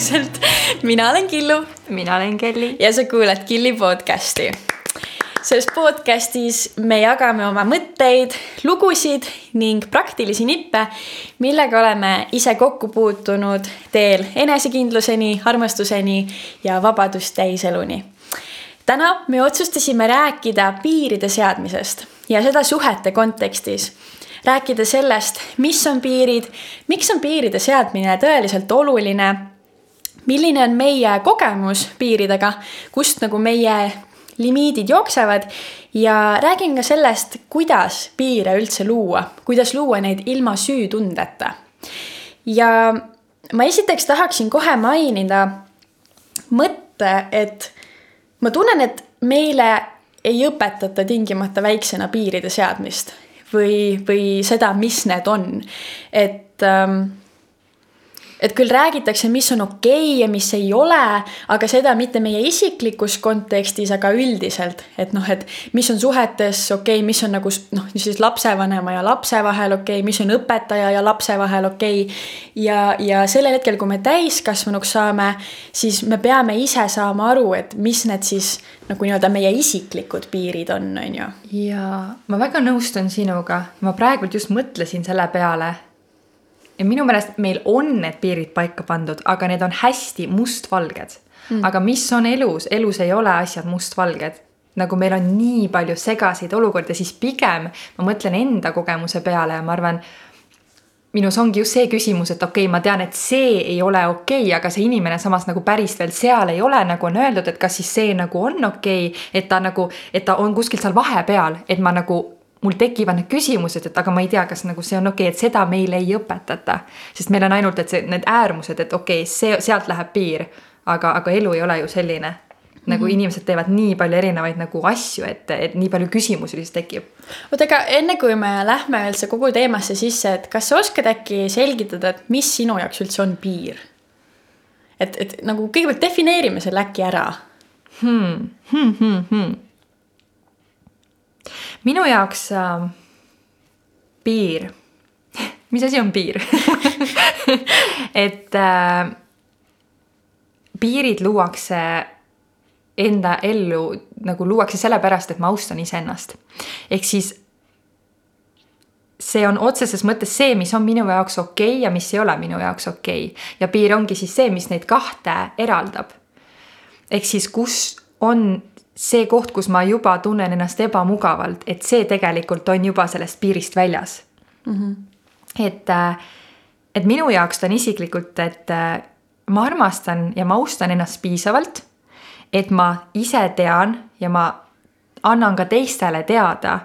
vaikselt. mina olen Killu. mina olen Kelly. ja sa kuulad Killi podcasti. selles podcastis me jagame oma mõtteid, lugusid ning praktilisi nippe, millega oleme ise kokku puutunud teel enesekindluseni, armastuseni ja vabadust täis eluni täna me otsustasime rääkida piiride seadmisest ja seda suhete kontekstis. rääkida sellest, mis on piirid, miks on piiride seadmine tõeliselt oluline, milline on meie kogemus piiridega, kust nagu meie limiidid jooksevad ja räägin ka sellest, kuidas piire üldse luua, kuidas luua neid ilma süütundeta. ja ma esiteks tahaksin kohe mainida mõtte, et ma tunnen, et meile ei õpetata tingimata väiksena piiride seadmist või, või seda, mis need on. et ähm, et küll räägitakse, mis on okei okay ja mis ei ole, aga seda mitte meie isiklikus kontekstis, aga üldiselt, et noh, et mis on suhetes okei okay,, mis on nagu noh, siis lapsevanema ja lapse vahel okei okay,, mis on õpetaja ja lapse vahel okei. Okay.. ja, ja sellel hetkel, kui me täiskasvanuks saame, siis me peame ise saama aru, et mis need siis nagu nii-öelda meie isiklikud piirid on, on ju. ja ma väga nõustun sinuga, ma praegult just mõtlesin selle peale ja minu meelest meil on need piirid paika pandud, aga need on hästi mustvalged. Mm.. aga mis on elus, elus ei ole asjad mustvalged. nagu meil on nii palju segaseid olukordi, siis pigem ma mõtlen enda kogemuse peale ja ma arvan, minus ongi just see küsimus, et okei okay,, ma tean, et see ei ole okei okay,, aga see inimene samas nagu päris veel seal ei ole, nagu on öeldud, et kas siis see nagu on okei okay,, et ta nagu, et ta on kuskil seal vahepeal, et ma nagu mul tekivad need küsimused, et aga ma ei tea, kas nagu see on okei okay,, et seda meile ei õpetata. sest meil on ainult, et see, need äärmused, et okei okay,, see, sealt läheb piir. aga, aga elu ei ole ju selline. nagu mm -hmm. inimesed teevad nii palju erinevaid nagu asju, et, et nii palju küsimusi lihtsalt tekib. oota, aga enne kui me lähme üldse kogu teemasse sisse, et kas sa oskad äkki selgitada, et mis sinu jaoks üldse on piir? et, et nagu kõigepealt defineerime selle äkki ära hmm,. Hmm, hmm, hmm minu jaoks äh, piir mis asi on piir et äh, piirid luuakse enda ellu nagu luuakse sellepärast, et ma austan iseennast. ehk siis see on otseses mõttes see, mis on minu jaoks okei okay ja mis ei ole minu jaoks okei okay. ja piir ongi siis see, mis neid kahte eraldab. ehk siis, kus on see koht, kus ma juba tunnen ennast ebamugavalt, et see tegelikult on juba sellest piirist väljas mm. -hmm. et, äh, et minu jaoks ta on isiklikult, et äh, ma armastan ja ma austan ennast piisavalt, et ma ise tean ja ma annan ka teistele teada,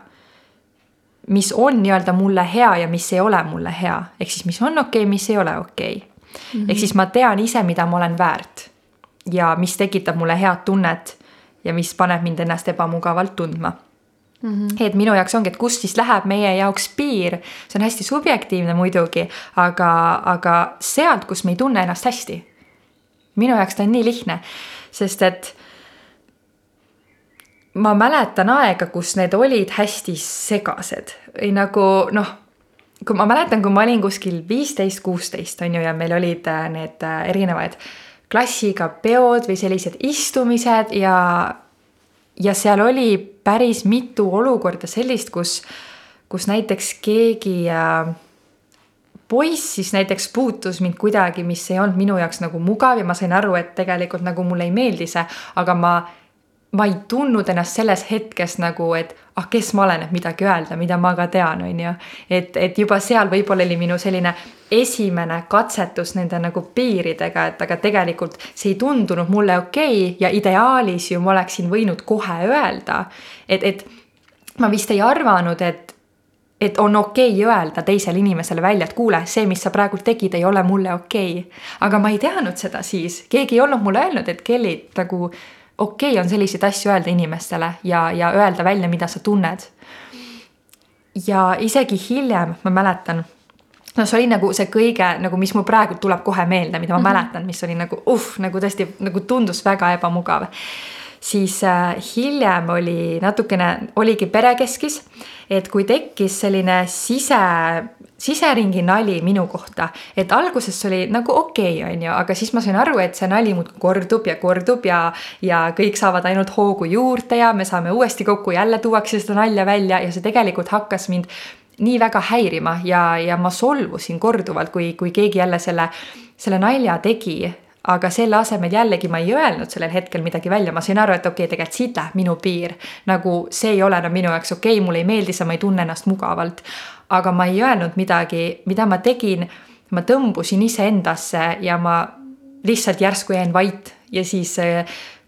mis on nii-öelda mulle hea ja mis ei ole mulle hea, ehk siis mis on okei okay,, mis ei ole okei okay. mm. -hmm. ehk siis ma tean ise, mida ma olen väärt ja mis tekitab mulle head tunnet ja mis paneb mind ennast ebamugavalt tundma Mm -hmm. et minu jaoks ongi, et kust siis läheb meie jaoks piir, see on hästi subjektiivne muidugi, aga, aga sealt, kus me ei tunne ennast hästi. minu jaoks ta on nii lihtne, sest et ma mäletan aega, kus need olid hästi segased või nagu noh, kui ma mäletan, kui ma olin kuskil viisteist, kuusteist on ju, ja meil olid äh, need erinevad äh, klassiga peod või sellised istumised ja, ja seal oli päris mitu olukorda sellist, kus, kus näiteks keegi äh, poiss siis näiteks puutus mind kuidagi, mis ei olnud minu jaoks nagu mugav ja ma sain aru, et tegelikult nagu mulle ei meeldi see, aga ma ma ei tundnud ennast selles hetkes nagu, et ah, kes ma olen, et midagi öelda, mida ma ka tean, on ju. et, et juba seal võib-olla oli minu selline esimene katsetus nende nagu piiridega, et aga tegelikult see ei tundunud mulle okei okay ja ideaalis ju ma oleksin võinud kohe öelda, et, et ma vist ei arvanud, et et on okei okay öelda teisele inimesele välja, et kuule, see, mis sa praegu tegid, ei ole mulle okei. Okay.. aga ma ei teadnud seda siis, keegi ei olnud mulle öelnud, et Kelly nagu okei okay on selliseid asju öelda inimestele ja, ja öelda välja, mida sa tunned. ja isegi hiljem ma mäletan, no see oli nagu see kõige nagu, mis mul praegu tuleb kohe meelde, mida ma mm -hmm. mäletan, mis oli nagu uh, nagu tõesti nagu tundus väga ebamugav. siis äh, hiljem oli natukene, oligi perekeskis, et kui tekkis selline sise, siseringi nali minu kohta, et alguses oli nagu okei okay,, on ju, aga siis ma sain aru, et see nali muudkui kordub ja kordub ja, ja kõik saavad ainult hoogu juurde ja me saame uuesti kokku, jälle tuuakse seda nalja välja ja see tegelikult hakkas mind nii väga häirima ja, ja ma solvusin korduvalt, kui, kui keegi jälle selle, selle nalja tegi aga selle asemel jällegi ma ei öelnud sellel hetkel midagi välja, ma sain aru, et okei okay,, tegelikult siit läheb minu piir. nagu see ei ole enam minu jaoks okei okay,, mulle ei meeldi see, ma ei tunne ennast mugavalt. aga ma ei öelnud midagi, mida ma tegin, ma tõmbusin iseendasse ja ma lihtsalt järsku jäin vait ja siis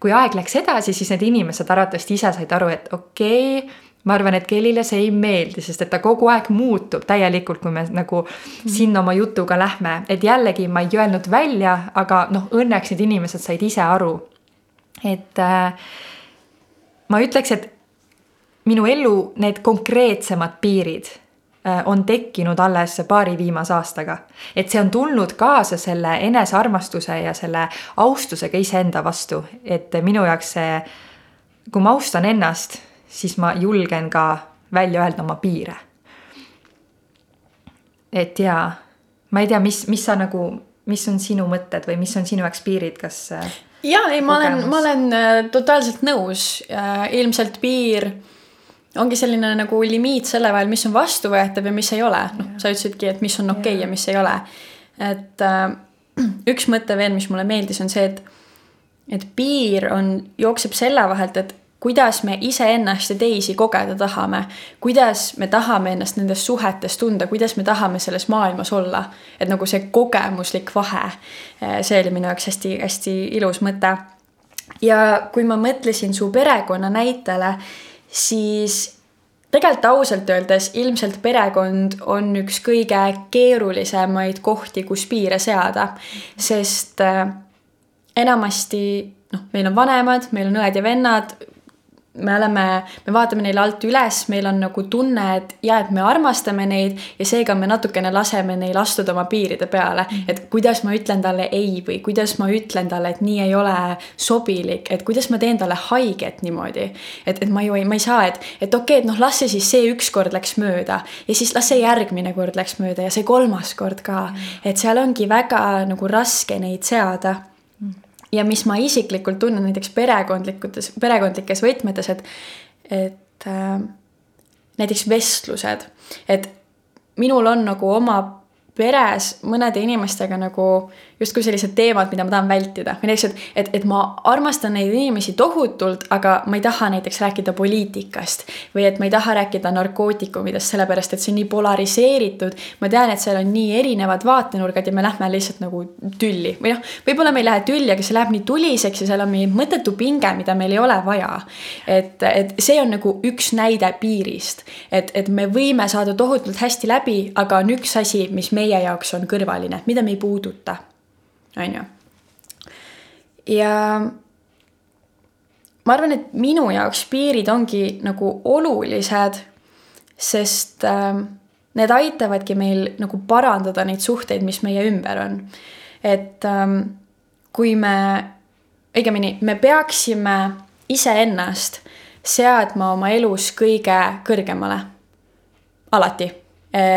kui aeg läks edasi, siis need inimesed arvatavasti ise said aru, et okei okay, ma arvan, et Kellile see ei meeldi, sest et ta kogu aeg muutub täielikult, kui me nagu mm. sinna oma jutuga lähme, et jällegi ma ei öelnud välja, aga noh, õnneks need inimesed said ise aru. et äh, ma ütleks, et minu elu need konkreetsemad piirid äh, on tekkinud alles paari viimase aastaga. et see on tulnud kaasa selle enesearmastuse ja selle austusega iseenda vastu, et minu jaoks see, kui ma austan ennast siis ma julgen ka välja öelda oma piire. et jaa, ma ei tea, mis, mis sa nagu, mis on sinu mõtted või mis on sinu jaoks piirid, kas? Äh, ja ei, ma olen, ma olen äh, totaalselt nõus, ilmselt piir ongi selline nagu limiit selle vahel, mis on vastuvõetav ja mis ei ole, noh, sa ütlesidki, et mis on okei okay ja mis ei ole. et äh, üks mõte veel, mis mulle meeldis, on see, et, et piir on, jookseb selle vahelt, et kuidas me iseennast ja teisi kogeda tahame, kuidas me tahame ennast nendes suhetes tunda, kuidas me tahame selles maailmas olla. et nagu see kogemuslik vahe, eh, see oli minu jaoks hästi-hästi ilus mõte. ja kui ma mõtlesin su perekonna näitele, siis tegelikult ausalt öeldes ilmselt perekond on üks kõige keerulisemaid kohti, kus piire seada, sest äh, enamasti noh, meil on vanemad, meil on õed ja vennad, me oleme, me vaatame neile alt üles, meil on nagu tunne, et ja et me armastame neid ja seega me natukene laseme neil astuda oma piiride peale. -hmm. et kuidas ma ütlen talle ei või kuidas ma ütlen talle, et nii ei ole sobilik, et kuidas ma teen talle haiget niimoodi. et, et ma ju ei, ma ei saa, et, et okei okay,, et noh, las see siis see üks kord läks mööda ja siis las see järgmine kord läks mööda ja see kolmas kord ka. -hmm. et seal ongi väga nagu raske neid seada ja mis ma isiklikult tunnen näiteks perekondlikutes, perekondlikes võtmetes, et, et äh, näiteks vestlused, et minul on nagu oma peres mõnede inimestega nagu justkui sellised teemad, mida ma tahan vältida. või näiteks, et, et, et ma armastan neid inimesi tohutult, aga ma ei taha näiteks rääkida poliitikast. või et ma ei taha rääkida narkootikumidest, sellepärast et see on nii polariseeritud. ma tean, et seal on nii erinevad vaatenurgad ja me lähme lihtsalt nagu tülli. või noh, võib-olla me ei lähe tülli, aga see läheb nii tuliseks ja seal on mingi mõttetu pinge, mida meil ei ole vaja. et, et see on nagu üks näide piirist. et, et me võime saada tohutult hästi läbi, aga on üks asi, mis meie jaoks on kõrvaline, mida me ei puuduta on ju. ja ma arvan, et minu jaoks piirid ongi nagu olulised, sest äh, need aitavadki meil nagu parandada neid suhteid, mis meie ümber on. et ähm, kui me, õigemini, me peaksime iseennast seadma oma elus kõige kõrgemale. alati Äh,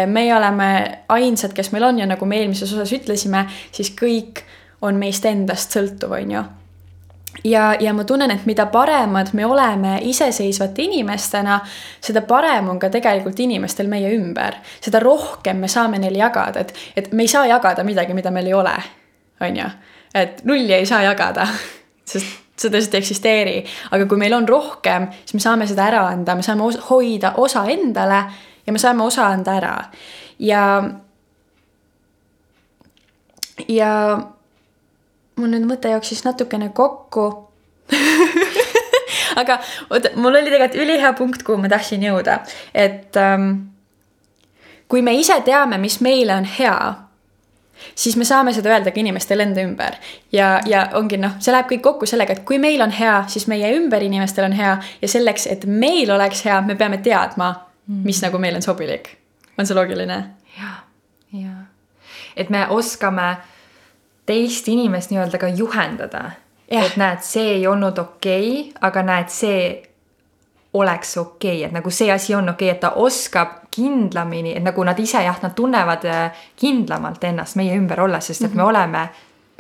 meie oleme ainsad, kes meil on ja nagu me eelmises osas ütlesime, siis kõik on meist endast sõltuv, on ju. ja, ja ma tunnen, et mida paremad me oleme iseseisvate inimestena, seda parem on ka tegelikult inimestel meie ümber. seda rohkem me saame neile jagada, et, et me ei saa jagada midagi, mida meil ei ole, on ju. et nulli ei saa jagada, sest seda lihtsalt ei eksisteeri, aga kui meil on rohkem, siis me saame seda ära anda, me saame hoida osa endale ja me saame osa anda ära ja, ja mul nüüd mõte jooksis natukene kokku aga oota, mul oli tegelikult ülihea punkt, kuhu ma tahtsin jõuda, et ähm, kui me ise teame, mis meile on hea, siis me saame seda öelda ka inimestele enda ümber. ja, ja ongi noh, see läheb kõik kokku sellega, et kui meil on hea, siis meie ümber inimestel on hea ja selleks, et meil oleks hea, me peame teadma. Mis nagu meile on sobilik. on see loogiline? ja, ja. et me oskame teist inimest nii-öelda ka juhendada Jah. et näed, see ei olnud okei okay,, aga näed, see oleks okei okay., et nagu see asi on okei okay,, et ta oskab kindlamini, et nagu nad ise jah, nad tunnevad äh, kindlamalt ennast meie ümber olles, sest et mm me oleme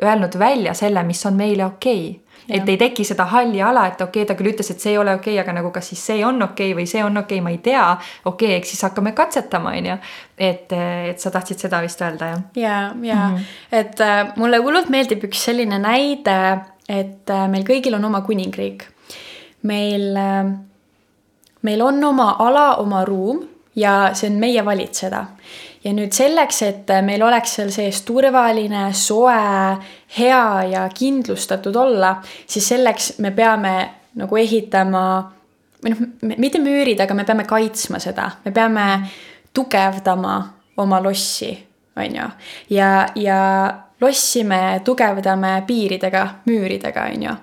öelnud välja selle, mis on meile okei okay.. Et ei teki seda halli ala, et okei okay,, ta küll ütles, et see ei ole okei okay,, aga nagu kas siis see on okei okay või see on okei okay,, ma ei tea. okei okay,, eks siis hakkame katsetama, on ju. et, et sa tahtsid seda vist öelda, jah? ja, ja mm, -hmm. et äh, mulle hullult meeldib üks selline näide, et äh, meil kõigil on oma kuningriik. meil äh,, meil on oma ala, oma ruum ja see on meie valitseda. ja nüüd selleks, et meil oleks seal sees turvaline, soe, hea ja kindlustatud olla, siis selleks me peame nagu ehitama või noh, mitte müürid, aga me peame kaitsma seda, me peame tugevdama oma lossi, on ju. ja, ja lossi me tugevdame piiridega, müüridega, on ju.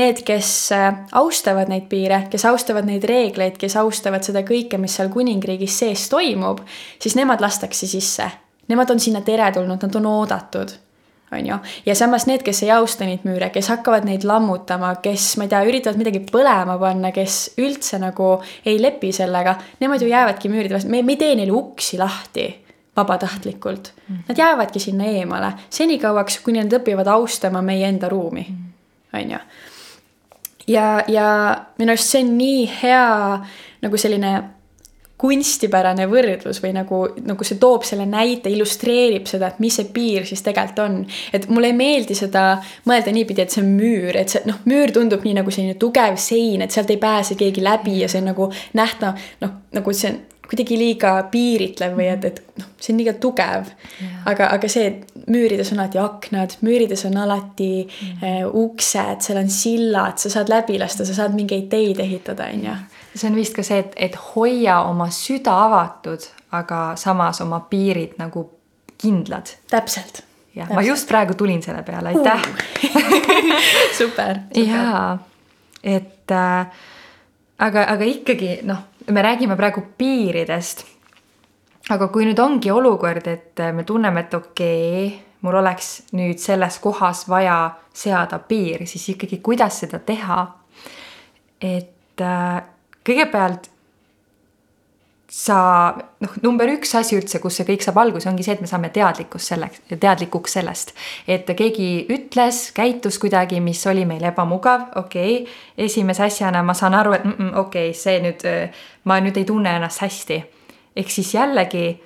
Need, kes äh, austavad neid piire, kes austavad neid reegleid, kes austavad seda kõike, mis seal kuningriigis sees toimub, siis nemad lastakse sisse. Nemad on sinna teretulnud, nad on oodatud on ju, ja samas need, kes ei austa neid müüre, kes hakkavad neid lammutama, kes, ma ei tea, üritavad midagi põlema panna, kes üldse nagu ei lepi sellega, nemad ju jäävadki müüride vastu, me, me ei tee neile uksi lahti vabatahtlikult. -hmm. Nad jäävadki sinna eemale senikauaks, kuni nad õpivad austama meie enda ruumi, on ju. ja, ja minu arust see on nii hea nagu selline kunstipärane võrdlus või nagu, nagu see toob selle näite, illustreerib seda, et mis see piir siis tegelikult on. et mulle ei meeldi seda mõelda niipidi, et see on müür, et see noh, müür tundub nii nagu selline tugev sein, et sealt ei pääse keegi läbi ja see on nagu nähtav, noh, nagu see on kuidagi liiga piiritlev või et, et noh, see on liiga tugev aga, aga see, et müürides on alati aknad, müürides on alati mm. äh, uksed, seal on sillad, sa saad läbi lasta, sa saad mingeid teid ehitada, on ju see on vist ka see, et, et hoia oma süda avatud, aga samas oma piirid nagu kindlad. täpselt. jah, ma just praegu tulin selle peale, aitäh uh. super, super.. jaa, et äh, aga, aga ikkagi noh, me räägime praegu piiridest. aga kui nüüd ongi olukord, et me tunneme, et okei okay,, mul oleks nüüd selles kohas vaja seada piir, siis ikkagi, kuidas seda teha. et äh, kõigepealt sa noh, number üks asi üldse, kus see kõik saab alguse, ongi see, et me saame teadlikkus selleks, teadlikuks sellest, et keegi ütles, käitus kuidagi, mis oli meil ebamugav, okei okay.. esimese asjana ma saan aru, et mm -mm, okei okay,, see nüüd, ma nüüd ei tunne ennast hästi. ehk siis jällegi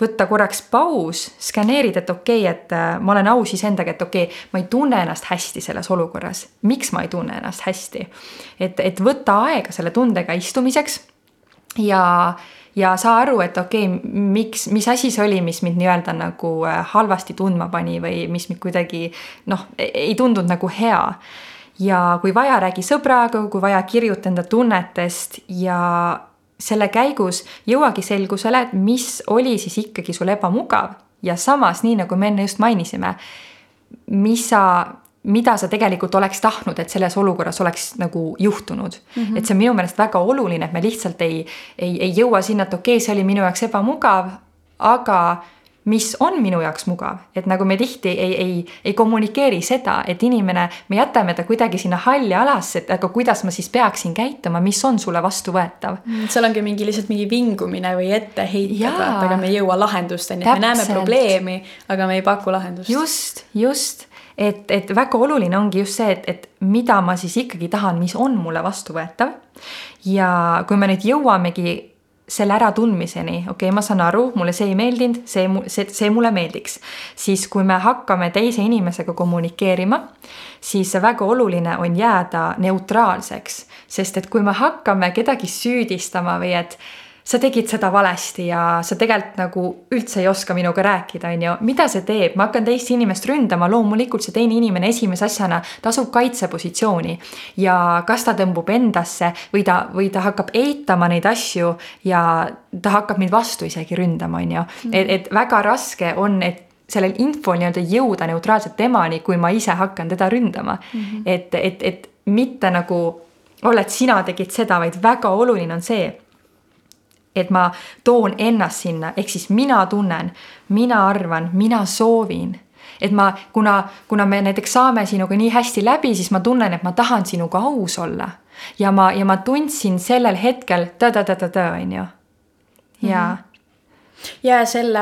võtta korraks paus, skaneerida, et okei okay,, et äh, ma olen aus iseendaga, et okei okay,, ma ei tunne ennast hästi selles olukorras. miks ma ei tunne ennast hästi? et, et võtta aega selle tundega istumiseks ja, ja saa aru, et okei okay,, miks, mis asi see oli, mis mind nii-öelda nagu äh, halvasti tundma pani või mis mind kuidagi noh, ei tundunud nagu hea ja kui vaja, räägi sõbraga, kui vaja, kirjuta enda tunnetest ja selle käigus jõuagi selgusele, et mis oli siis ikkagi sul ebamugav ja samas, nii nagu me enne just mainisime, mis sa, mida sa tegelikult oleks tahtnud, et selles olukorras oleks nagu juhtunud mm. -hmm. et see on minu meelest väga oluline, et me lihtsalt ei, ei, ei jõua sinna, et okei okay,, see oli minu jaoks ebamugav, aga mis on minu jaoks mugav, et nagu me tihti ei, ei, ei kommunikeeri seda, et inimene, me jätame ta kuidagi sinna halli alasse, et aga kuidas ma siis peaksin käituma, mis on sulle vastuvõetav. seal ongi mingi lihtsalt mingi vingumine või etteheited, aga me ei jõua lahendusteni, et me näeme probleemi, aga me ei paku lahendust. just, just, et, et väga oluline ongi just see, et, et mida ma siis ikkagi tahan, mis on mulle vastuvõetav. ja kui me nüüd jõuamegi selle äratundmiseni, okei okay,, ma saan aru, mulle see ei meeldinud, see, see, see mulle meeldiks. siis kui me hakkame teise inimesega kommunikeerima, siis väga oluline on jääda neutraalseks, sest et kui me hakkame kedagi süüdistama või et sa tegid seda valesti ja sa tegelikult nagu üldse ei oska minuga rääkida, on ju, mida see teeb, ma hakkan teist inimest ründama, loomulikult see teine inimene esimese asjana tasub kaitsepositsiooni. Ja kas ta tõmbub endasse või ta, või ta hakkab eitama neid asju ja ta hakkab mind vastu isegi ründama, on ju, et, et väga raske on, et sellel infol nii-öelda jõuda neutraalselt temani, kui ma ise hakkan teda ründama. Mm. -hmm. et, et, et mitte nagu olla, et sina tegid seda, vaid väga oluline on see et ma toon ennast sinna, ehk siis mina tunnen, mina arvan, mina soovin et ma, kuna, kuna me näiteks saame sinuga nii hästi läbi, siis ma tunnen, et ma tahan sinuga aus olla. ja ma, ja ma tundsin sellel hetkel ta-ta-ta-ta-ta, on ju. ja. -hmm. ja selle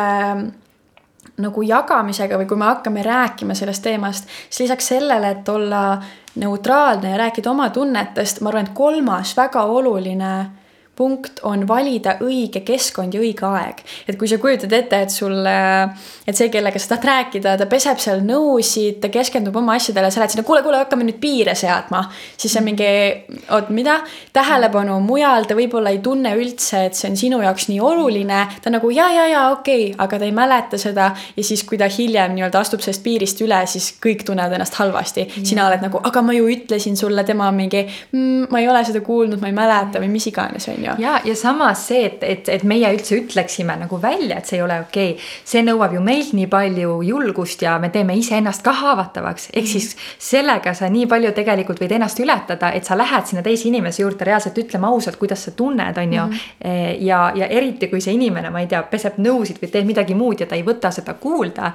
nagu jagamisega või kui me hakkame rääkima sellest teemast, siis lisaks sellele, et olla neutraalne ja rääkida oma tunnetest, ma arvan, et kolmas väga oluline punkt on valida õige keskkond ja õige aeg. et kui sa kujutad ette, et sul, et see, kellega sa tahad rääkida, ta peseb seal nõusid, ta keskendub oma asjadele, sa lähed sinna, kuule, kuule, hakkame nüüd piire seadma. siis see on mingi, oot, mida? tähelepanu mujal, ta võib-olla ei tunne üldse, et see on sinu jaoks nii oluline. ta nagu ja, ja, ja okei okay,, aga ta ei mäleta seda. ja siis, kui ta hiljem nii-öelda astub sellest piirist üle, siis kõik tunnevad ennast halvasti. sina oled nagu, aga ma ju ütlesin sulle, tema on mingi mmm,, ma ei ole seda kuulnud, ma ei mäleta või mis iganes, on ju. Ja, ja samas see, et, et, et meie üldse ütleksime nagu välja, et see ei ole okei okay., see nõuab ju meilt nii palju julgust ja me teeme iseennast ka haavatavaks. ehk siis sellega sa nii palju tegelikult võid ennast ületada, et sa lähed sinna teise inimese juurde reaalselt ütlema ausalt, kuidas sa tunned, on ju. Mhm. ja, ja eriti, kui see inimene, ma ei tea, peseb nõusid või teeb midagi muud ja ta ei võta seda kuulda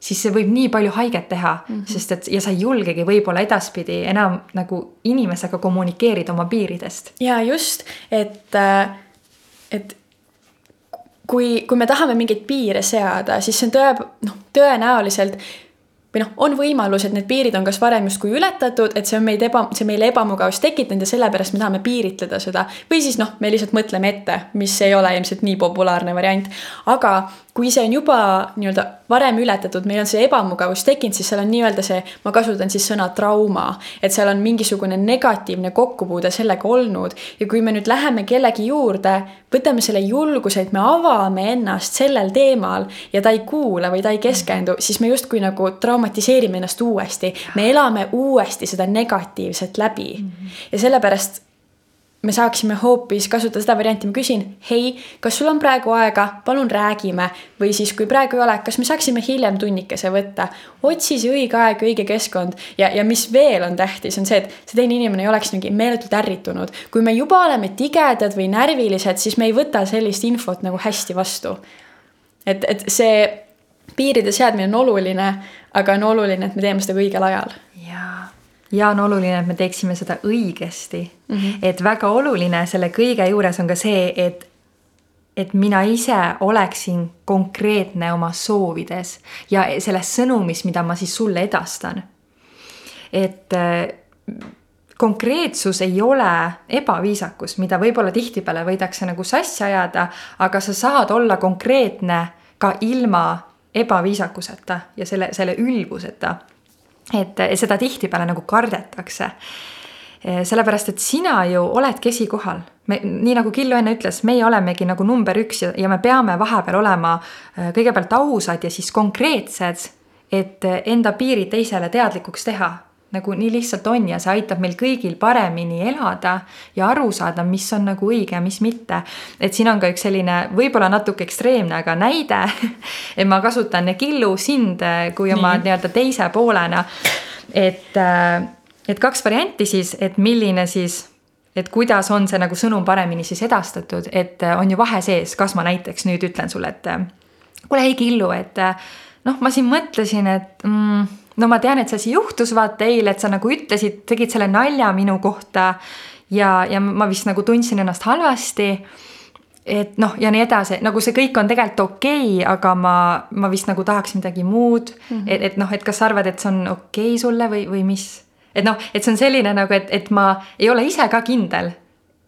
siis see võib nii palju haiget teha mm, -hmm. sest et ja sa ei julgegi võib-olla edaspidi enam nagu inimesega kommunikeerida oma piiridest. ja just, et, äh, et kui, kui me tahame mingeid piire seada, siis see on tõe, noh, tõenäoliselt või noh, on võimalus, et need piirid on kas varem justkui ületatud, et see on meid eba, see meile ebamugavust tekitanud ja sellepärast me tahame piiritleda seda. või siis noh, me lihtsalt mõtleme ette, mis ei ole ilmselt nii populaarne variant. aga kui see on juba nii-öelda varem ületatud, meil on see ebamugavus tekkinud, siis seal on nii-öelda see, ma kasutan siis sõna trauma, et seal on mingisugune negatiivne kokkupuude sellega olnud. Ja kui me nüüd läheme kellegi juurde, võtame selle julguse, et me avame ennast sellel teemal ja ta ei kuula või ta ei keskendu, siis me justkui nagu traumatiseerime ennast uuesti, me elame uuesti seda negatiivset läbi. Ja sellepärast me saaksime hoopis kasutada seda varianti, ma küsin, hei, kas sul on praegu aega, palun räägime. või siis, kui praegu ei ole, kas me saaksime hiljem tunnikese võtta. otsi see õige aeg, õige keskkond ja, ja mis veel on tähtis, on see, et see teine inimene ei oleks mingi meeletult ärritunud. kui me juba oleme tigedad või närvilised, siis me ei võta sellist infot nagu hästi vastu. et, et see piiride seadmine on oluline, aga on oluline, et me teeme seda õigel ajal. jaa ja on oluline, et me teeksime seda õigesti mm. -hmm. et väga oluline selle kõige juures on ka see, et, et mina ise oleksin konkreetne oma soovides ja selles sõnumis, mida ma siis sulle edastan. et äh, konkreetsus ei ole ebaviisakus, mida võib-olla tihtipeale võidakse nagu sassi ajada, aga sa saad olla konkreetne ka ilma ebaviisakuseta ja selle, selle ülbuseta et seda tihtipeale nagu kardetakse. sellepärast, et sina ju oledki esikohal, me, nii nagu Killu enne ütles, meie olemegi nagu number üks ja, ja me peame vahepeal olema äh, kõigepealt ausad ja siis konkreetsed, et enda piirid teisele teadlikuks teha nagu nii lihtsalt on ja see aitab meil kõigil paremini elada ja aru saada, mis on nagu õige ja mis mitte. et siin on ka üks selline võib-olla natuke ekstreemne, aga näide, et ma kasutan Killu sind kui oma nii-öelda teise poolena. et, et kaks varianti siis, et milline siis et kuidas on see nagu sõnum paremini siis edastatud, et on ju vahe sees, kas ma näiteks nüüd ütlen sulle, et kuule, ei Killu, et noh, ma siin mõtlesin, et mm, no ma tean, et see asi juhtus vaata eile, et sa nagu ütlesid, tegid selle nalja minu kohta ja, ja ma vist nagu tundsin ennast halvasti. et noh, ja nii edasi, nagu see kõik on tegelikult okei okay,, aga ma, ma vist nagu tahaks midagi muud mm. -hmm. et, et noh, et kas sa arvad, et see on okei okay sulle või, või mis? et noh, et see on selline nagu, et, et ma ei ole ise ka kindel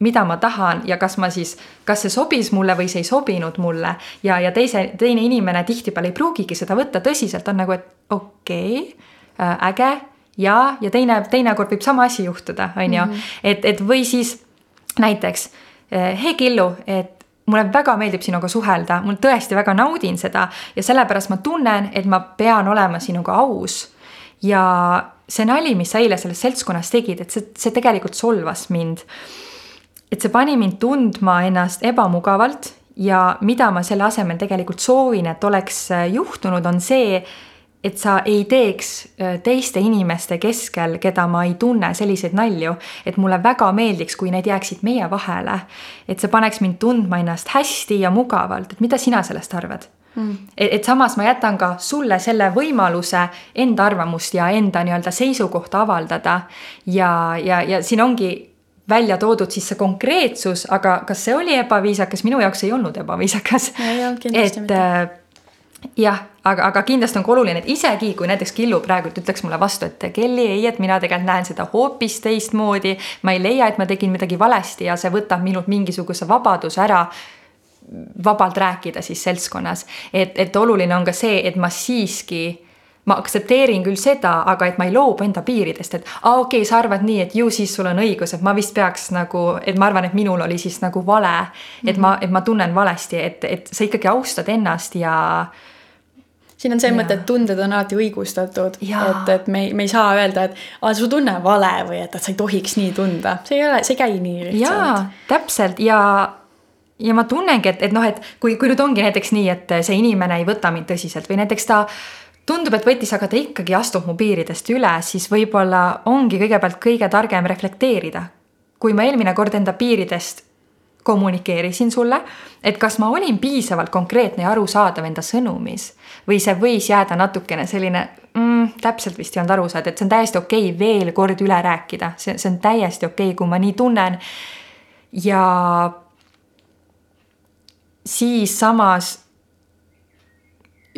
mida ma tahan ja kas ma siis, kas see sobis mulle või see ei sobinud mulle. ja, ja teise, teine inimene tihtipeale ei pruugigi seda võtta tõsiselt, on nagu, et okei okay, äh,, äge ja, ja teine, teinekord võib sama asi juhtuda, on ju. Mhm. et, et või siis näiteks, äh, hei Killu, et mulle väga meeldib sinuga suhelda, mul tõesti väga naudin seda ja sellepärast ma tunnen, et ma pean olema sinuga aus. ja see nali, mis sa eile selles seltskonnas tegid, et see, see tegelikult solvas mind et see pani mind tundma ennast ebamugavalt ja mida ma selle asemel tegelikult soovin, et oleks äh, juhtunud, on see, et sa ei teeks äh, teiste inimeste keskel, keda ma ei tunne, selliseid nalju. et mulle väga meeldiks, kui need jääksid meie vahele. et see paneks mind tundma ennast hästi ja mugavalt, et mida sina sellest arvad? mm.. et, et samas ma jätan ka sulle selle võimaluse enda arvamust ja enda nii-öelda seisukohta avaldada. ja, ja, ja siin ongi välja toodud siis see konkreetsus, aga kas see oli ebaviisakas, minu jaoks ei olnud ebaviisakas. et äh, jah, aga, aga kindlasti on ka oluline, et isegi kui näiteks Killu praegult ütleks mulle vastu, et Kelly, ei, et mina tegelikult näen seda hoopis teistmoodi, ma ei leia, et ma tegin midagi valesti ja see võtab minult mingisuguse vabaduse ära vabalt rääkida siis seltskonnas. et, et oluline on ka see, et ma siiski ma aktsepteerin küll seda, aga et ma ei loobu enda piiridest, et aa okei okay,, sa arvad nii, et ju siis sul on õigus, et ma vist peaks nagu, et ma arvan, et minul oli siis nagu vale. et ma, et ma tunnen valesti, et, et sa ikkagi austad ennast ja siin on see ja. mõte, et tunded on alati õigustatud, et, et me ei, me ei saa öelda, et aa, su tunne on vale või et, et sa ei tohiks nii tunda, see ei ole, see ei käi nii lihtsalt. jaa, täpselt ja, ja ma tunnengi, et, et noh, et kui, kui nüüd ongi näiteks nii, et see inimene ei võta mind tõsiselt või näiteks ta tundub, et võttis, aga ta ikkagi astub mu piiridest üle, siis võib-olla ongi kõigepealt kõige targem reflekteerida. kui ma eelmine kord enda piiridest kommunikeerisin sulle, et kas ma olin piisavalt konkreetne ja arusaadav enda sõnumis või see võis jääda natukene selline mm, täpselt vist ei olnud aru saada, et see on täiesti okei okay veel kord üle rääkida, see, see on täiesti okei okay,, kui ma nii tunnen. ja siis samas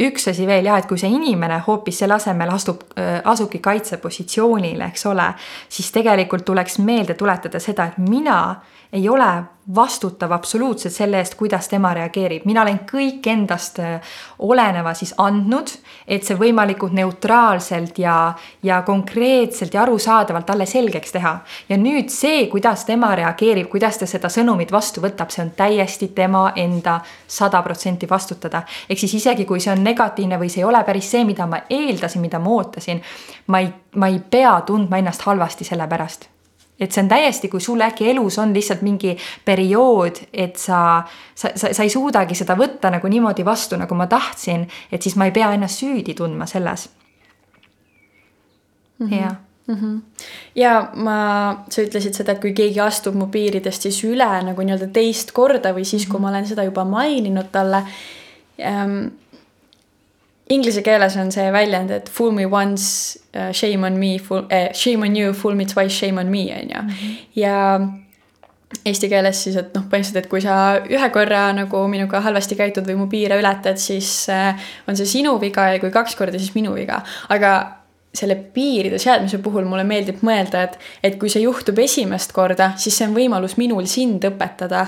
üks asi veel jah, et kui see inimene hoopis selle asemel astub, asubki kaitsepositsioonile, eks ole, siis tegelikult tuleks meelde tuletada seda, et mina ei ole vastutav absoluutselt selle eest, kuidas tema reageerib, mina olen kõik endast äh, oleneva siis andnud, et see võimalikult neutraalselt ja, ja konkreetselt ja arusaadavalt talle selgeks teha. ja nüüd see, kuidas tema reageerib, kuidas ta seda sõnumit vastu võtab, see on täiesti tema enda sada protsenti vastutada. ehk siis isegi kui see on negatiivne või see ei ole päris see, mida ma eeldasin, mida ma ootasin, ma ei, ma ei pea tundma ennast halvasti selle pärast et see on täiesti, kui sul äkki elus on lihtsalt mingi periood, et sa, sa, sa, sa ei suudagi seda võtta nagu niimoodi vastu, nagu ma tahtsin, et siis ma ei pea ennast süüdi tundma selles. -hmm. jah. -hmm. ja ma, sa ütlesid seda, et kui keegi astub mu piiridest siis üle nagu nii-öelda teist korda või siis, kui -hmm. ma olen seda juba maininud talle ähm, Inglise keeles on see väljend, et fool me once uh,, shame on me, fool eh,, shame on you, fool me twice, shame on me, on ju. Mhm. ja eesti keeles siis, et noh, põhimõtteliselt, et kui sa ühe korra nagu minuga halvasti käitud või mu piire ületad, siis äh, on see sinu viga ja kui kaks korda, siis minu viga. aga selle piiride seadmise puhul mulle meeldib mõelda, et, et kui see juhtub esimest korda, siis see on võimalus minul sind õpetada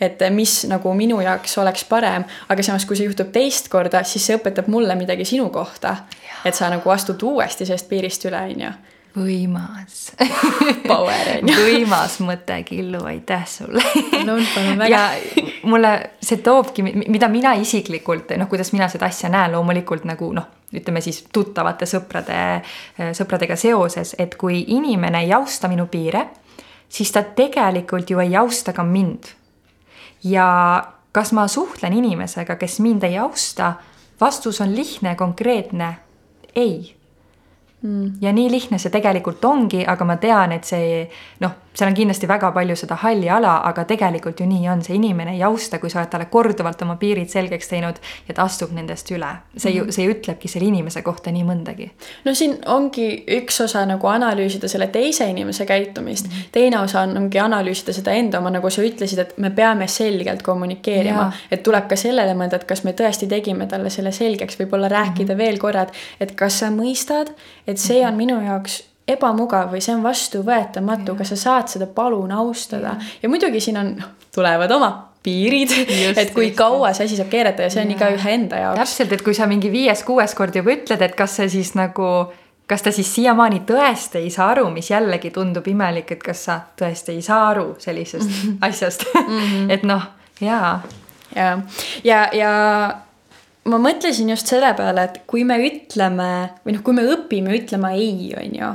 et mis nagu minu jaoks oleks parem, aga samas, kui see juhtub teist korda, siis see õpetab mulle midagi sinu kohta. et sa nagu astud uuesti sellest piirist üle, on ju võimas Power on ju. võimas mõte, Killu, aitäh sulle palun, palun väga. ja mulle see toobki, mida mina isiklikult, noh, kuidas mina seda asja näen, loomulikult nagu noh, ütleme siis tuttavate sõprade, sõpradega seoses, et kui inimene ei austa minu piire, siis ta tegelikult ju ei austa ka mind ja kas ma suhtlen inimesega, kes mind ei austa? vastus on lihtne konkreetne ei mm.. ja nii lihtne see tegelikult ongi, aga ma tean, et see noh, seal on kindlasti väga palju seda halli ala, aga tegelikult ju nii on, see inimene ei austa, kui sa oled talle korduvalt oma piirid selgeks teinud ja ta astub nendest üle. see ju, mm. see ütlebki selle inimese kohta nii mõndagi. no siin ongi üks osa nagu analüüsida selle teise inimese käitumist mm, -hmm. teine osa on, ongi analüüsida seda enda oma, nagu sa ütlesid, et me peame selgelt kommunikeerima, et tuleb ka sellele mõelda, et kas me tõesti tegime talle selle selgeks, võib-olla rääkida mm -hmm. veel korra, et, et kas sa mõistad, et see on minu jaoks ebamugav või see on vastuvõetamatu, kas sa saad seda palun austada ja, ja muidugi siin on, noh, tulevad oma piirid, et kui just, kaua see asi saab keerata ja see on igaühe enda jaoks. täpselt, et kui sa mingi viies-kuues kord juba ütled, et kas see siis nagu, kas ta siis siiamaani tõesti ei saa aru, mis jällegi tundub imelik, et kas sa tõesti ei saa aru sellisest mm -hmm. asjast mm, -hmm. et noh, jaa. ja, ja, ja ma mõtlesin just selle peale, et kui me ütleme või noh, kui me õpime ütlema ei, on ju,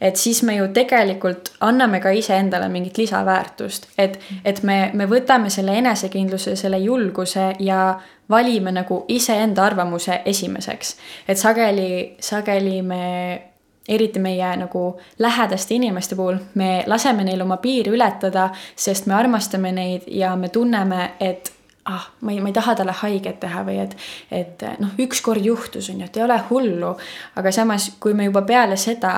et siis me ju tegelikult anname ka iseendale mingit lisaväärtust, et, et me, me võtame selle enesekindluse, selle julguse ja valime nagu iseenda arvamuse esimeseks. et sageli, sageli me eriti meie nagu lähedaste inimeste puhul, me laseme neil oma piiri ületada, sest me armastame neid ja me tunneme, et ah, ma ei, ma ei taha talle haiget teha või et, et noh, ükskord juhtus, on ju, et ei ole hullu. aga samas, kui me juba peale seda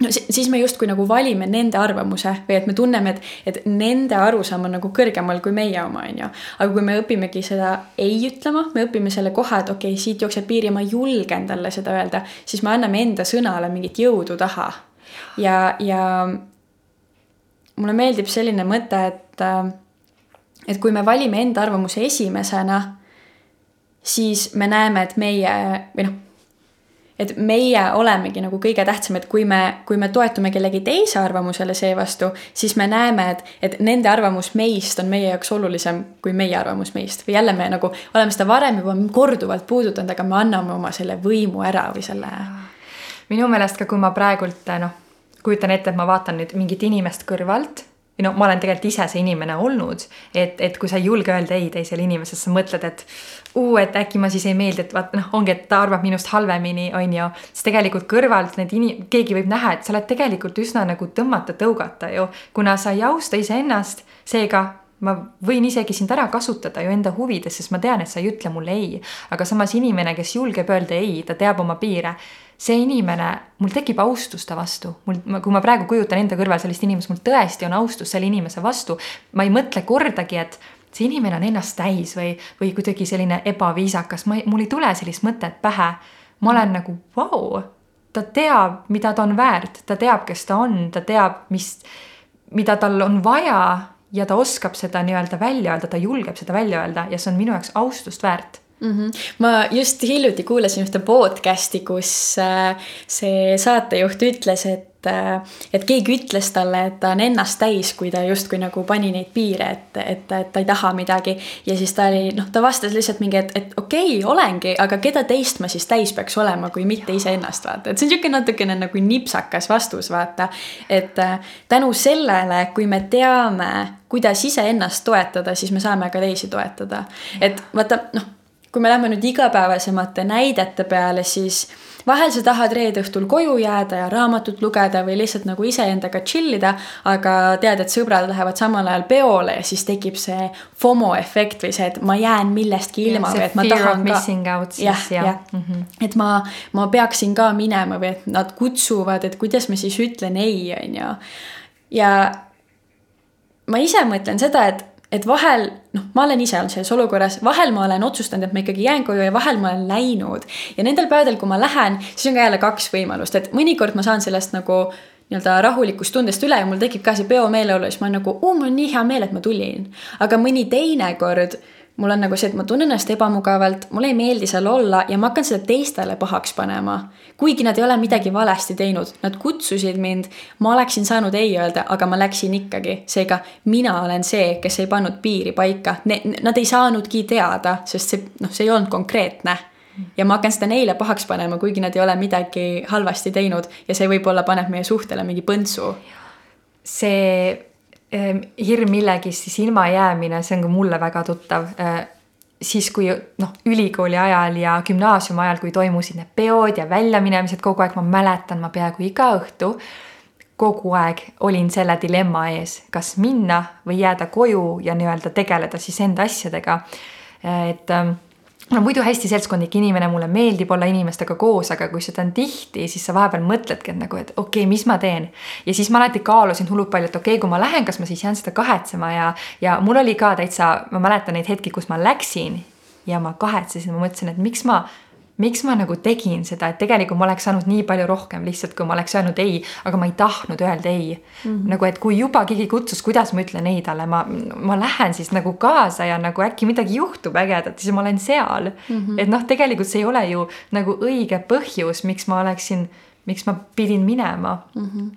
no siis me justkui nagu valime nende arvamuse või et me tunneme, et, et nende arusaam on nagu kõrgemal kui meie oma, on ju. aga kui me õpimegi seda ei ütlema, me õpime selle koha, et okei okay,, siit jookseb piir ja ma julgen talle seda öelda, siis me anname enda sõnale mingit jõudu taha. ja, ja mulle meeldib selline mõte, et, et kui me valime enda arvamuse esimesena, siis me näeme, et meie või noh et meie olemegi nagu kõige tähtsam, et kui me, kui me toetume kellegi teise arvamusele seevastu, siis me näeme, et, et nende arvamus meist on meie jaoks olulisem kui meie arvamus meist või jälle me nagu oleme seda varem juba korduvalt puudutanud, aga me anname oma selle võimu ära või selle. minu meelest ka, kui ma praegult noh, kujutan ette, et ma vaatan nüüd mingit inimest kõrvalt või noh, ma olen tegelikult ise see inimene olnud, et, et kui sa ei julge öelda ei teisele inimesele, sa mõtled, et uu, et äkki ma siis ei meeldi, et vaat noh, ongi, et ta arvab minust halvemini, on ju. siis tegelikult kõrvalt need inim-, keegi võib näha, et sa oled tegelikult üsna nagu tõmmata-tõugata ju, kuna sa ei austa iseennast, seega ma võin isegi sind ära kasutada ju enda huvides, sest ma tean, et sa ei ütle mulle ei. aga samas inimene, kes julgeb öelda ei, ta teab oma piire see inimene, mul tekib austus ta vastu, mul, kui ma praegu kujutan enda kõrval sellist inimest, mul tõesti on austus selle inimese vastu. ma ei mõtle kordagi, et see inimene on ennast täis või, või kuidagi selline ebaviisakas, ma ei, mul ei tule sellist mõtet pähe. ma olen nagu vau! Wow,, ta teab, mida ta on väärt, ta teab, kes ta on, ta teab, mis, mida tal on vaja. Ja ta oskab seda nii-öelda välja öelda, ta julgeb seda välja öelda. Ja see on minu jaoks austust väärt mm. -hmm. ma just hiljuti kuulasin ühte podcast'i, kus äh, see saatejuht ütles, et äh, et keegi ütles talle, et ta on ennast täis, kui ta justkui nagu pani neid piire, et, et, et ta ei taha midagi. ja siis ta oli, noh, ta vastas lihtsalt mingi, et, et okei okay,, olengi, aga keda teist ma siis täis peaks olema, kui mitte iseennast, vaata. et see on niisugune natukene nagu nipsakas vastus, vaata. et äh, tänu sellele, kui me teame, kuidas iseennast toetada, siis me saame ka teisi toetada. et vaata, noh kui me läheme nüüd igapäevasemate näidete peale, siis vahel sa tahad reede õhtul koju jääda ja raamatut lugeda või lihtsalt nagu iseendaga chill ida, aga tead, et sõbrad lähevad samal ajal peole ja siis tekib see FOMO efekt või see, et ma jään millestki ilma või et ma tahan ka. jah, jah ja. -hmm. et ma, ma peaksin ka minema või et nad kutsuvad, et kuidas ma siis ütlen ei, on ju. ja ma ise mõtlen seda, et et vahel, noh, ma olen ise olnud selles olukorras, vahel ma olen otsustanud, et ma ikkagi jään koju ja vahel ma olen läinud. ja nendel päevadel, kui ma lähen, siis on ka jälle kaks võimalust, et mõnikord ma saan sellest nagu nii-öelda rahulikust tundest üle ja mul tekib ka see peomeeleolu siis ma olen nagu, mul on nii hea meel, et ma tulin. aga mõni teine kord mul on nagu see, et ma tunnen ennast ebamugavalt, mulle ei meeldi seal olla ja ma hakkan seda teistele pahaks panema. kuigi nad ei ole midagi valesti teinud, nad kutsusid mind, ma oleksin saanud ei öelda, aga ma läksin ikkagi. seega mina olen see, kes ei pannud piiri paika, nad ei saanudki teada, sest see, noh, see ei olnud konkreetne ja ma hakkan seda neile pahaks panema, kuigi nad ei ole midagi halvasti teinud ja see võib-olla paneb meie suhtele mingi põntsu. see hirm millegist siis ilma jäämine, see on ka mulle väga tuttav. Ehm, siis, kui noh, ülikooli ajal ja gümnaasiumi ajal, kui toimusid need peod ja väljaminemised kogu aeg, ma mäletan, ma peaaegu iga õhtu kogu aeg olin selle dilemma ees, kas minna või jääda koju ja nii-öelda tegeleda siis enda asjadega. et ehm, ma muidu hästi seltskondlik inimene, mulle meeldib olla inimestega koos, aga kui seda on tihti, siis sa vahepeal mõtledki, et nagu, et okei okay,, mis ma teen. ja siis ma alati kaalusin hullult palju, et okei okay,, kui ma lähen, kas ma siis jään seda kahetsema ja, ja mul oli ka täitsa, ma mäletan neid hetki, kus ma läksin ja ma kahetsesin, ma mõtlesin, et miks ma miks ma nagu tegin seda, et tegelikult ma oleks saanud nii palju rohkem lihtsalt, kui ma oleks öelnud ei, aga ma ei tahtnud öelda ei mm. -hmm. nagu, et kui juba keegi kutsus, kuidas ma ütlen ei talle, ma, ma lähen siis nagu kaasa ja nagu äkki midagi juhtub ägedat, siis ma olen seal mm. -hmm. et noh, tegelikult see ei ole ju nagu õige põhjus, miks ma oleksin, miks ma pidin minema mm. -hmm.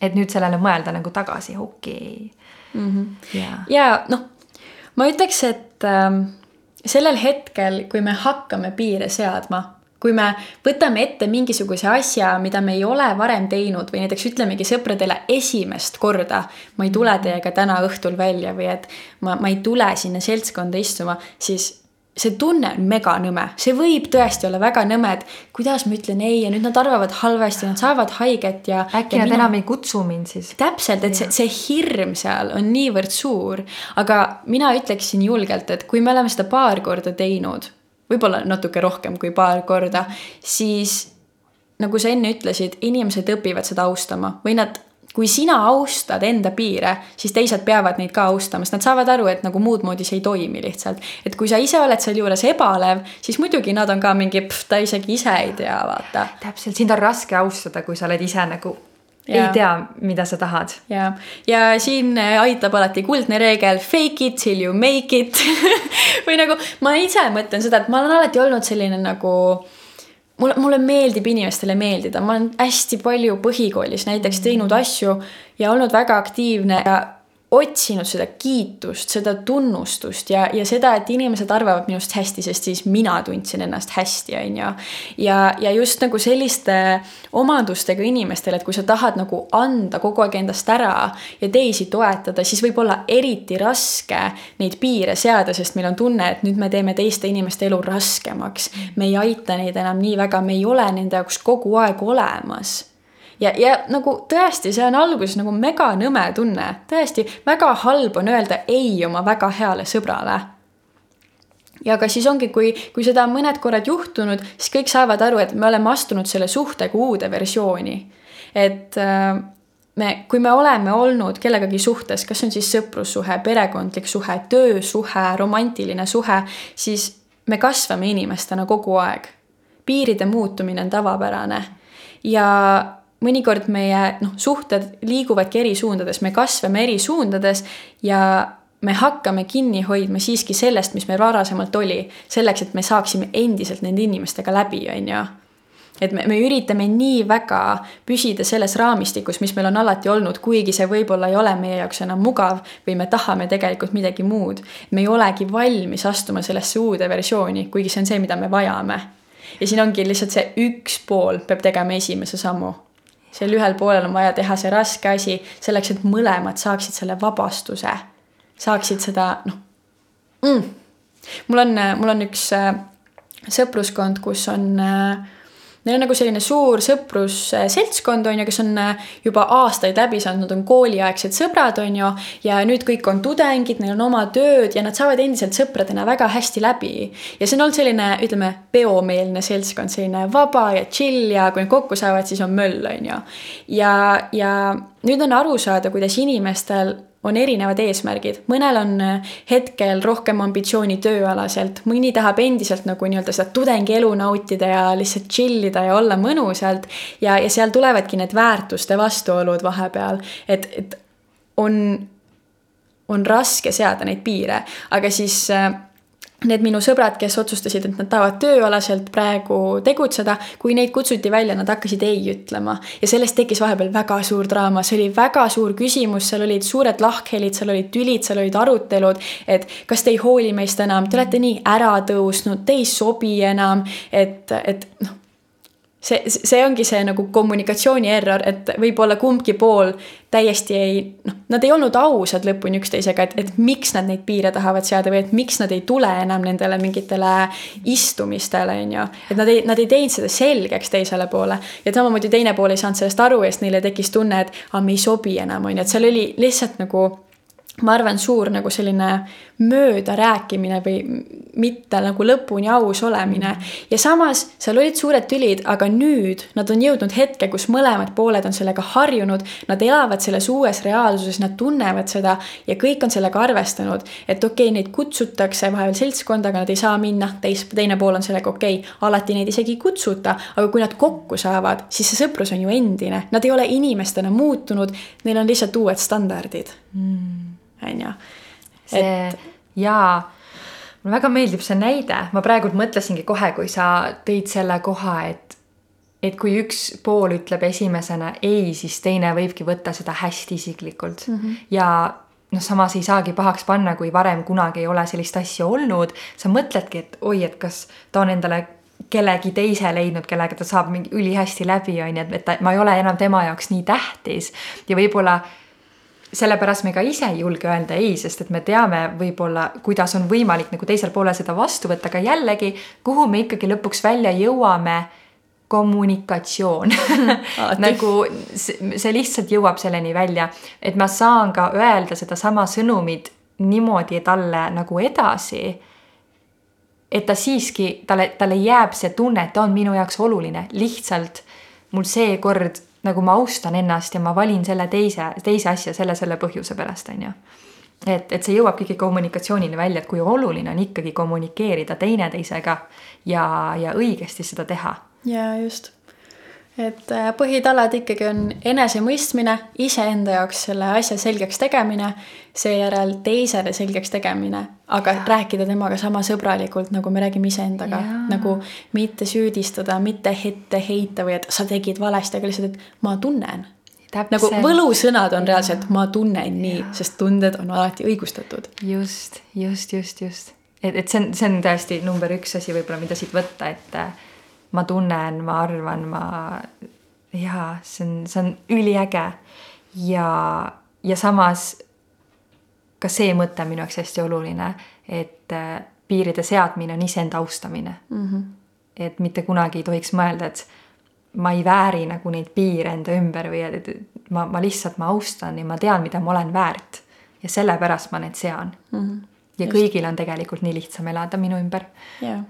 et nüüd sellele mõelda nagu tagasi, okei okay. mm. -hmm. ja, ja noh, ma ütleks, et ähm sellel hetkel, kui me hakkame piire seadma, kui me võtame ette mingisuguse asja, mida me ei ole varem teinud või näiteks ütlemegi sõpradele esimest korda, ma ei tule teiega täna õhtul välja või et ma, ma ei tule sinna seltskonda istuma, siis see tunne on meganõme, see võib tõesti olla väga nõme, et kuidas ma ütlen ei ja nüüd nad arvavad halvasti, nad saavad haiget ja. äkki ja nad mina... enam ei kutsu mind siis. täpselt, et see, see hirm seal on niivõrd suur, aga mina ütleksin julgelt, et kui me oleme seda paar korda teinud, võib-olla natuke rohkem kui paar korda, siis nagu sa enne ütlesid, inimesed õpivad seda austama või nad kui sina austad enda piire, siis teised peavad neid ka austama, sest nad saavad aru, et nagu muud moodi see ei toimi lihtsalt. et kui sa ise oled sealjuures ebalev, siis muidugi nad on ka mingi, ta isegi ise ei tea, vaata. täpselt, sind on raske austada, kui sa oled ise nagu ja. ei tea, mida sa tahad. ja, ja siin aitab alati kuldne reegel fake it till you make it või nagu ma ise mõtlen seda, et ma olen alati olnud selline nagu mulle, mulle meeldib inimestele meeldida, ma olen hästi palju põhikoolis näiteks teinud asju ja olnud väga aktiivne ja otsinud seda kiitust, seda tunnustust ja, ja seda, et inimesed arvavad minust hästi, sest siis mina tundsin ennast hästi, on ju. ja, ja just nagu selliste omadustega inimestele, et kui sa tahad nagu anda kogu aeg endast ära ja teisi toetada, siis võib olla eriti raske neid piire seada, sest meil on tunne, et nüüd me teeme teiste inimeste elu raskemaks. me ei aita neid enam nii väga, me ei ole nende jaoks kogu aeg olemas ja, ja nagu tõesti, see on alguses nagu meganõme tunne, tõesti väga halb on öelda ei oma väga heale sõbrale ja aga siis ongi, kui, kui seda on mõned korrad juhtunud, siis kõik saavad aru, et me oleme astunud selle suhtega uude versiooni. et äh, me, kui me oleme olnud kellegagi suhtes, kas on siis sõprussuhe, perekondlik suhe, töösuhe, romantiline suhe, siis me kasvame inimestena kogu aeg. piiride muutumine on tavapärane ja mõnikord meie noh, suhted liiguvadki eri suundades, me kasvame eri suundades ja me hakkame kinni hoidma siiski sellest, mis meil varasemalt oli, selleks, et me saaksime endiselt nende inimestega läbi, on ju. et me, me üritame nii väga püsida selles raamistikus, mis meil on alati olnud, kuigi see võib-olla ei ole meie jaoks enam mugav või me tahame tegelikult midagi muud. me ei olegi valmis astuma sellesse uude versiooni, kuigi see on see, mida me vajame. ja siin ongi lihtsalt see üks pool peab tegema esimese sammu sel ühel poolel on vaja teha see raske asi selleks, et mõlemad saaksid selle vabastuse, saaksid seda noh mm.. mul on, mul on üks äh, sõpruskond, kus on äh, Neil on nagu selline suur sõprusseltskond, on ju, kes on äh, juba aastaid läbi saanud, nad on kooliaegsed sõbrad, on ju. ja nüüd kõik on tudengid, neil on oma tööd ja nad saavad endiselt sõpradena väga hästi läbi. ja see on olnud selline, ütleme, peomeelne seltskond, selline vaba ja chill ja kui nad kokku saavad, siis on möll, on ju. ja, ja nüüd on aru saada, kuidas inimestel on erinevad eesmärgid, mõnel on äh, hetkel rohkem ambitsiooni tööalaselt, mõni tahab endiselt nagu nii-öelda seda tudengielu nautida ja lihtsalt chill ida ja olla mõnusalt. ja, ja seal tulevadki need väärtuste vastuolud vahepeal, et, et on, on raske seada neid piire, aga siis äh, need minu sõbrad, kes otsustasid, et nad tahavad tööalaselt praegu tegutseda, kui neid kutsuti välja, nad hakkasid ei ütlema. ja sellest tekkis vahepeal väga suur draama, see oli väga suur küsimus, seal olid suured lahkhelid, seal olid tülid, seal olid arutelud. et kas te ei hooli meist enam, te olete nii ära tõusnud, te ei sobi enam, et, et noh see, see ongi see nagu kommunikatsiooni error, et võib-olla kumbki pool täiesti ei, noh, nad ei olnud ausad lõpuni üksteisega, et, et miks nad neid piire tahavad seada või et miks nad ei tule enam nendele mingitele istumistele, on ju. et nad ei, nad ei teinud seda selgeks teisele poole ja samamoodi teine pool ei saanud sellest aru ja siis neile tekkis tunne, et aa, me ei sobi enam, on ju, et seal oli lihtsalt nagu ma arvan, suur nagu selline möödarääkimine või mitte nagu lõpuni aus olemine. ja samas seal olid suured tülid, aga nüüd nad on jõudnud hetke, kus mõlemad pooled on sellega harjunud. Nad elavad selles uues reaalsuses, nad tunnevad seda ja kõik on sellega arvestanud, et okei okay,, neid kutsutakse vahepeal seltskonda, aga nad ei saa minna, teis, teine pool on sellega okei okay,, alati neid isegi ei kutsuta, aga kui nad kokku saavad, siis see sõprus on ju endine, nad ei ole inimestena muutunud, neil on lihtsalt uued standardid mm on ju. see et... jaa, mulle väga meeldib see näide, ma praegult mõtlesingi kohe, kui sa tõid selle koha, et et kui üks pool ütleb esimesena ei, siis teine võibki võtta seda hästi isiklikult mm -hmm. ja noh, samas ei saagi pahaks panna, kui varem kunagi ei ole sellist asja olnud. sa mõtledki, et oi, et kas ta on endale kellegi teise leidnud, kellega ta saab mingi ülihästi läbi, on ju, et, et ta, ma ei ole enam tema jaoks nii tähtis ja võib-olla sellepärast me ka ise ei julge öelda ei, sest et me teame võib-olla, kuidas on võimalik nagu teisel poolel seda vastu võtta, aga jällegi, kuhu me ikkagi lõpuks välja jõuame? Kommunikatsioon. Nagu see, lihtsalt jõuab selleni välja, et ma saan ka öelda sedasama sõnumit niimoodi talle nagu edasi. et ta siiski, talle, talle jääb see tunne, et ta on minu jaoks oluline, lihtsalt mul seekord nagu ma austan ennast ja ma valin selle teise, teise asja selle, selle põhjuse pärast, on ju. et, et see jõuab ikkagi kommunikatsioonini välja, et kui oluline on ikkagi kommunikeerida teineteisega ja, ja õigesti seda teha ja just, et äh, põhitalad ikkagi on enesemõistmine, iseenda jaoks selle asja selgeks tegemine, seejärel teisele selgeks tegemine, aga ja. rääkida temaga sama sõbralikult, nagu me räägime iseendaga, nagu mitte süüdistada, mitte ette heita või et sa tegid valesti, aga lihtsalt, et ma tunnen. nagu võlusõnad on reaalselt ma tunnen nii, sest tunded on alati õigustatud. just, just, just, just. et, et see on, see on tõesti number üks asi võib-olla, mida siit võtta, et ma tunnen, ma arvan, ma jaa, see on, see on üliäge. ja, ja samas ka see mõte on minu jaoks hästi oluline, et äh, piiride seadmine on iseenda austamine mm. -hmm. et mitte kunagi ei tohiks mõelda, et ma ei vääri nagu neid piire enda ümber või et ma, ma lihtsalt, ma austan ja ma tean, mida ma olen väärt. ja sellepärast ma need sean mm. -hmm. ja Just. kõigil on tegelikult nii lihtsam elada minu ümber. jah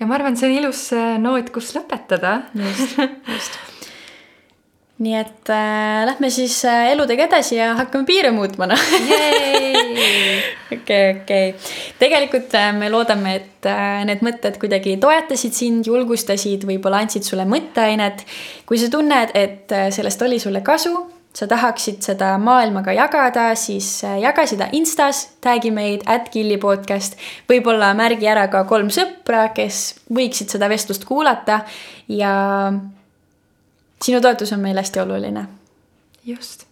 ja ma arvan, see on ilus äh, noot, kus lõpetada. just, just. nii et äh, lähme siis äh, eludega edasi ja hakkame piire muutma, noh. okei, okei. tegelikult äh, me loodame, et äh, need mõtted kuidagi toetasid sind, julgustasid, võib-olla andsid sulle mõtteainet. kui sa tunned, et äh, sellest oli sulle kasu sa tahaksid seda maailmaga jagada, siis äh, jaga seda Instas, tag'i meid, at Killi podcast. võib-olla märgi ära ka kolm sõpra, kes võiksid seda vestlust kuulata ja sinu toetus on meile hästi oluline. just.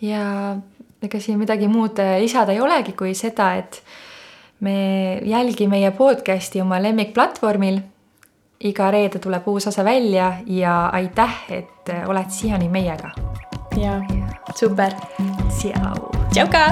ja ega siin midagi muud äh, lisada ei olegi, kui seda, et me jälgi meie podcast'i oma lemmikplatvormil. iga reede tuleb uus osa välja ja aitäh, et äh, oled siiani meiega ja super. Tšau. tšau ka.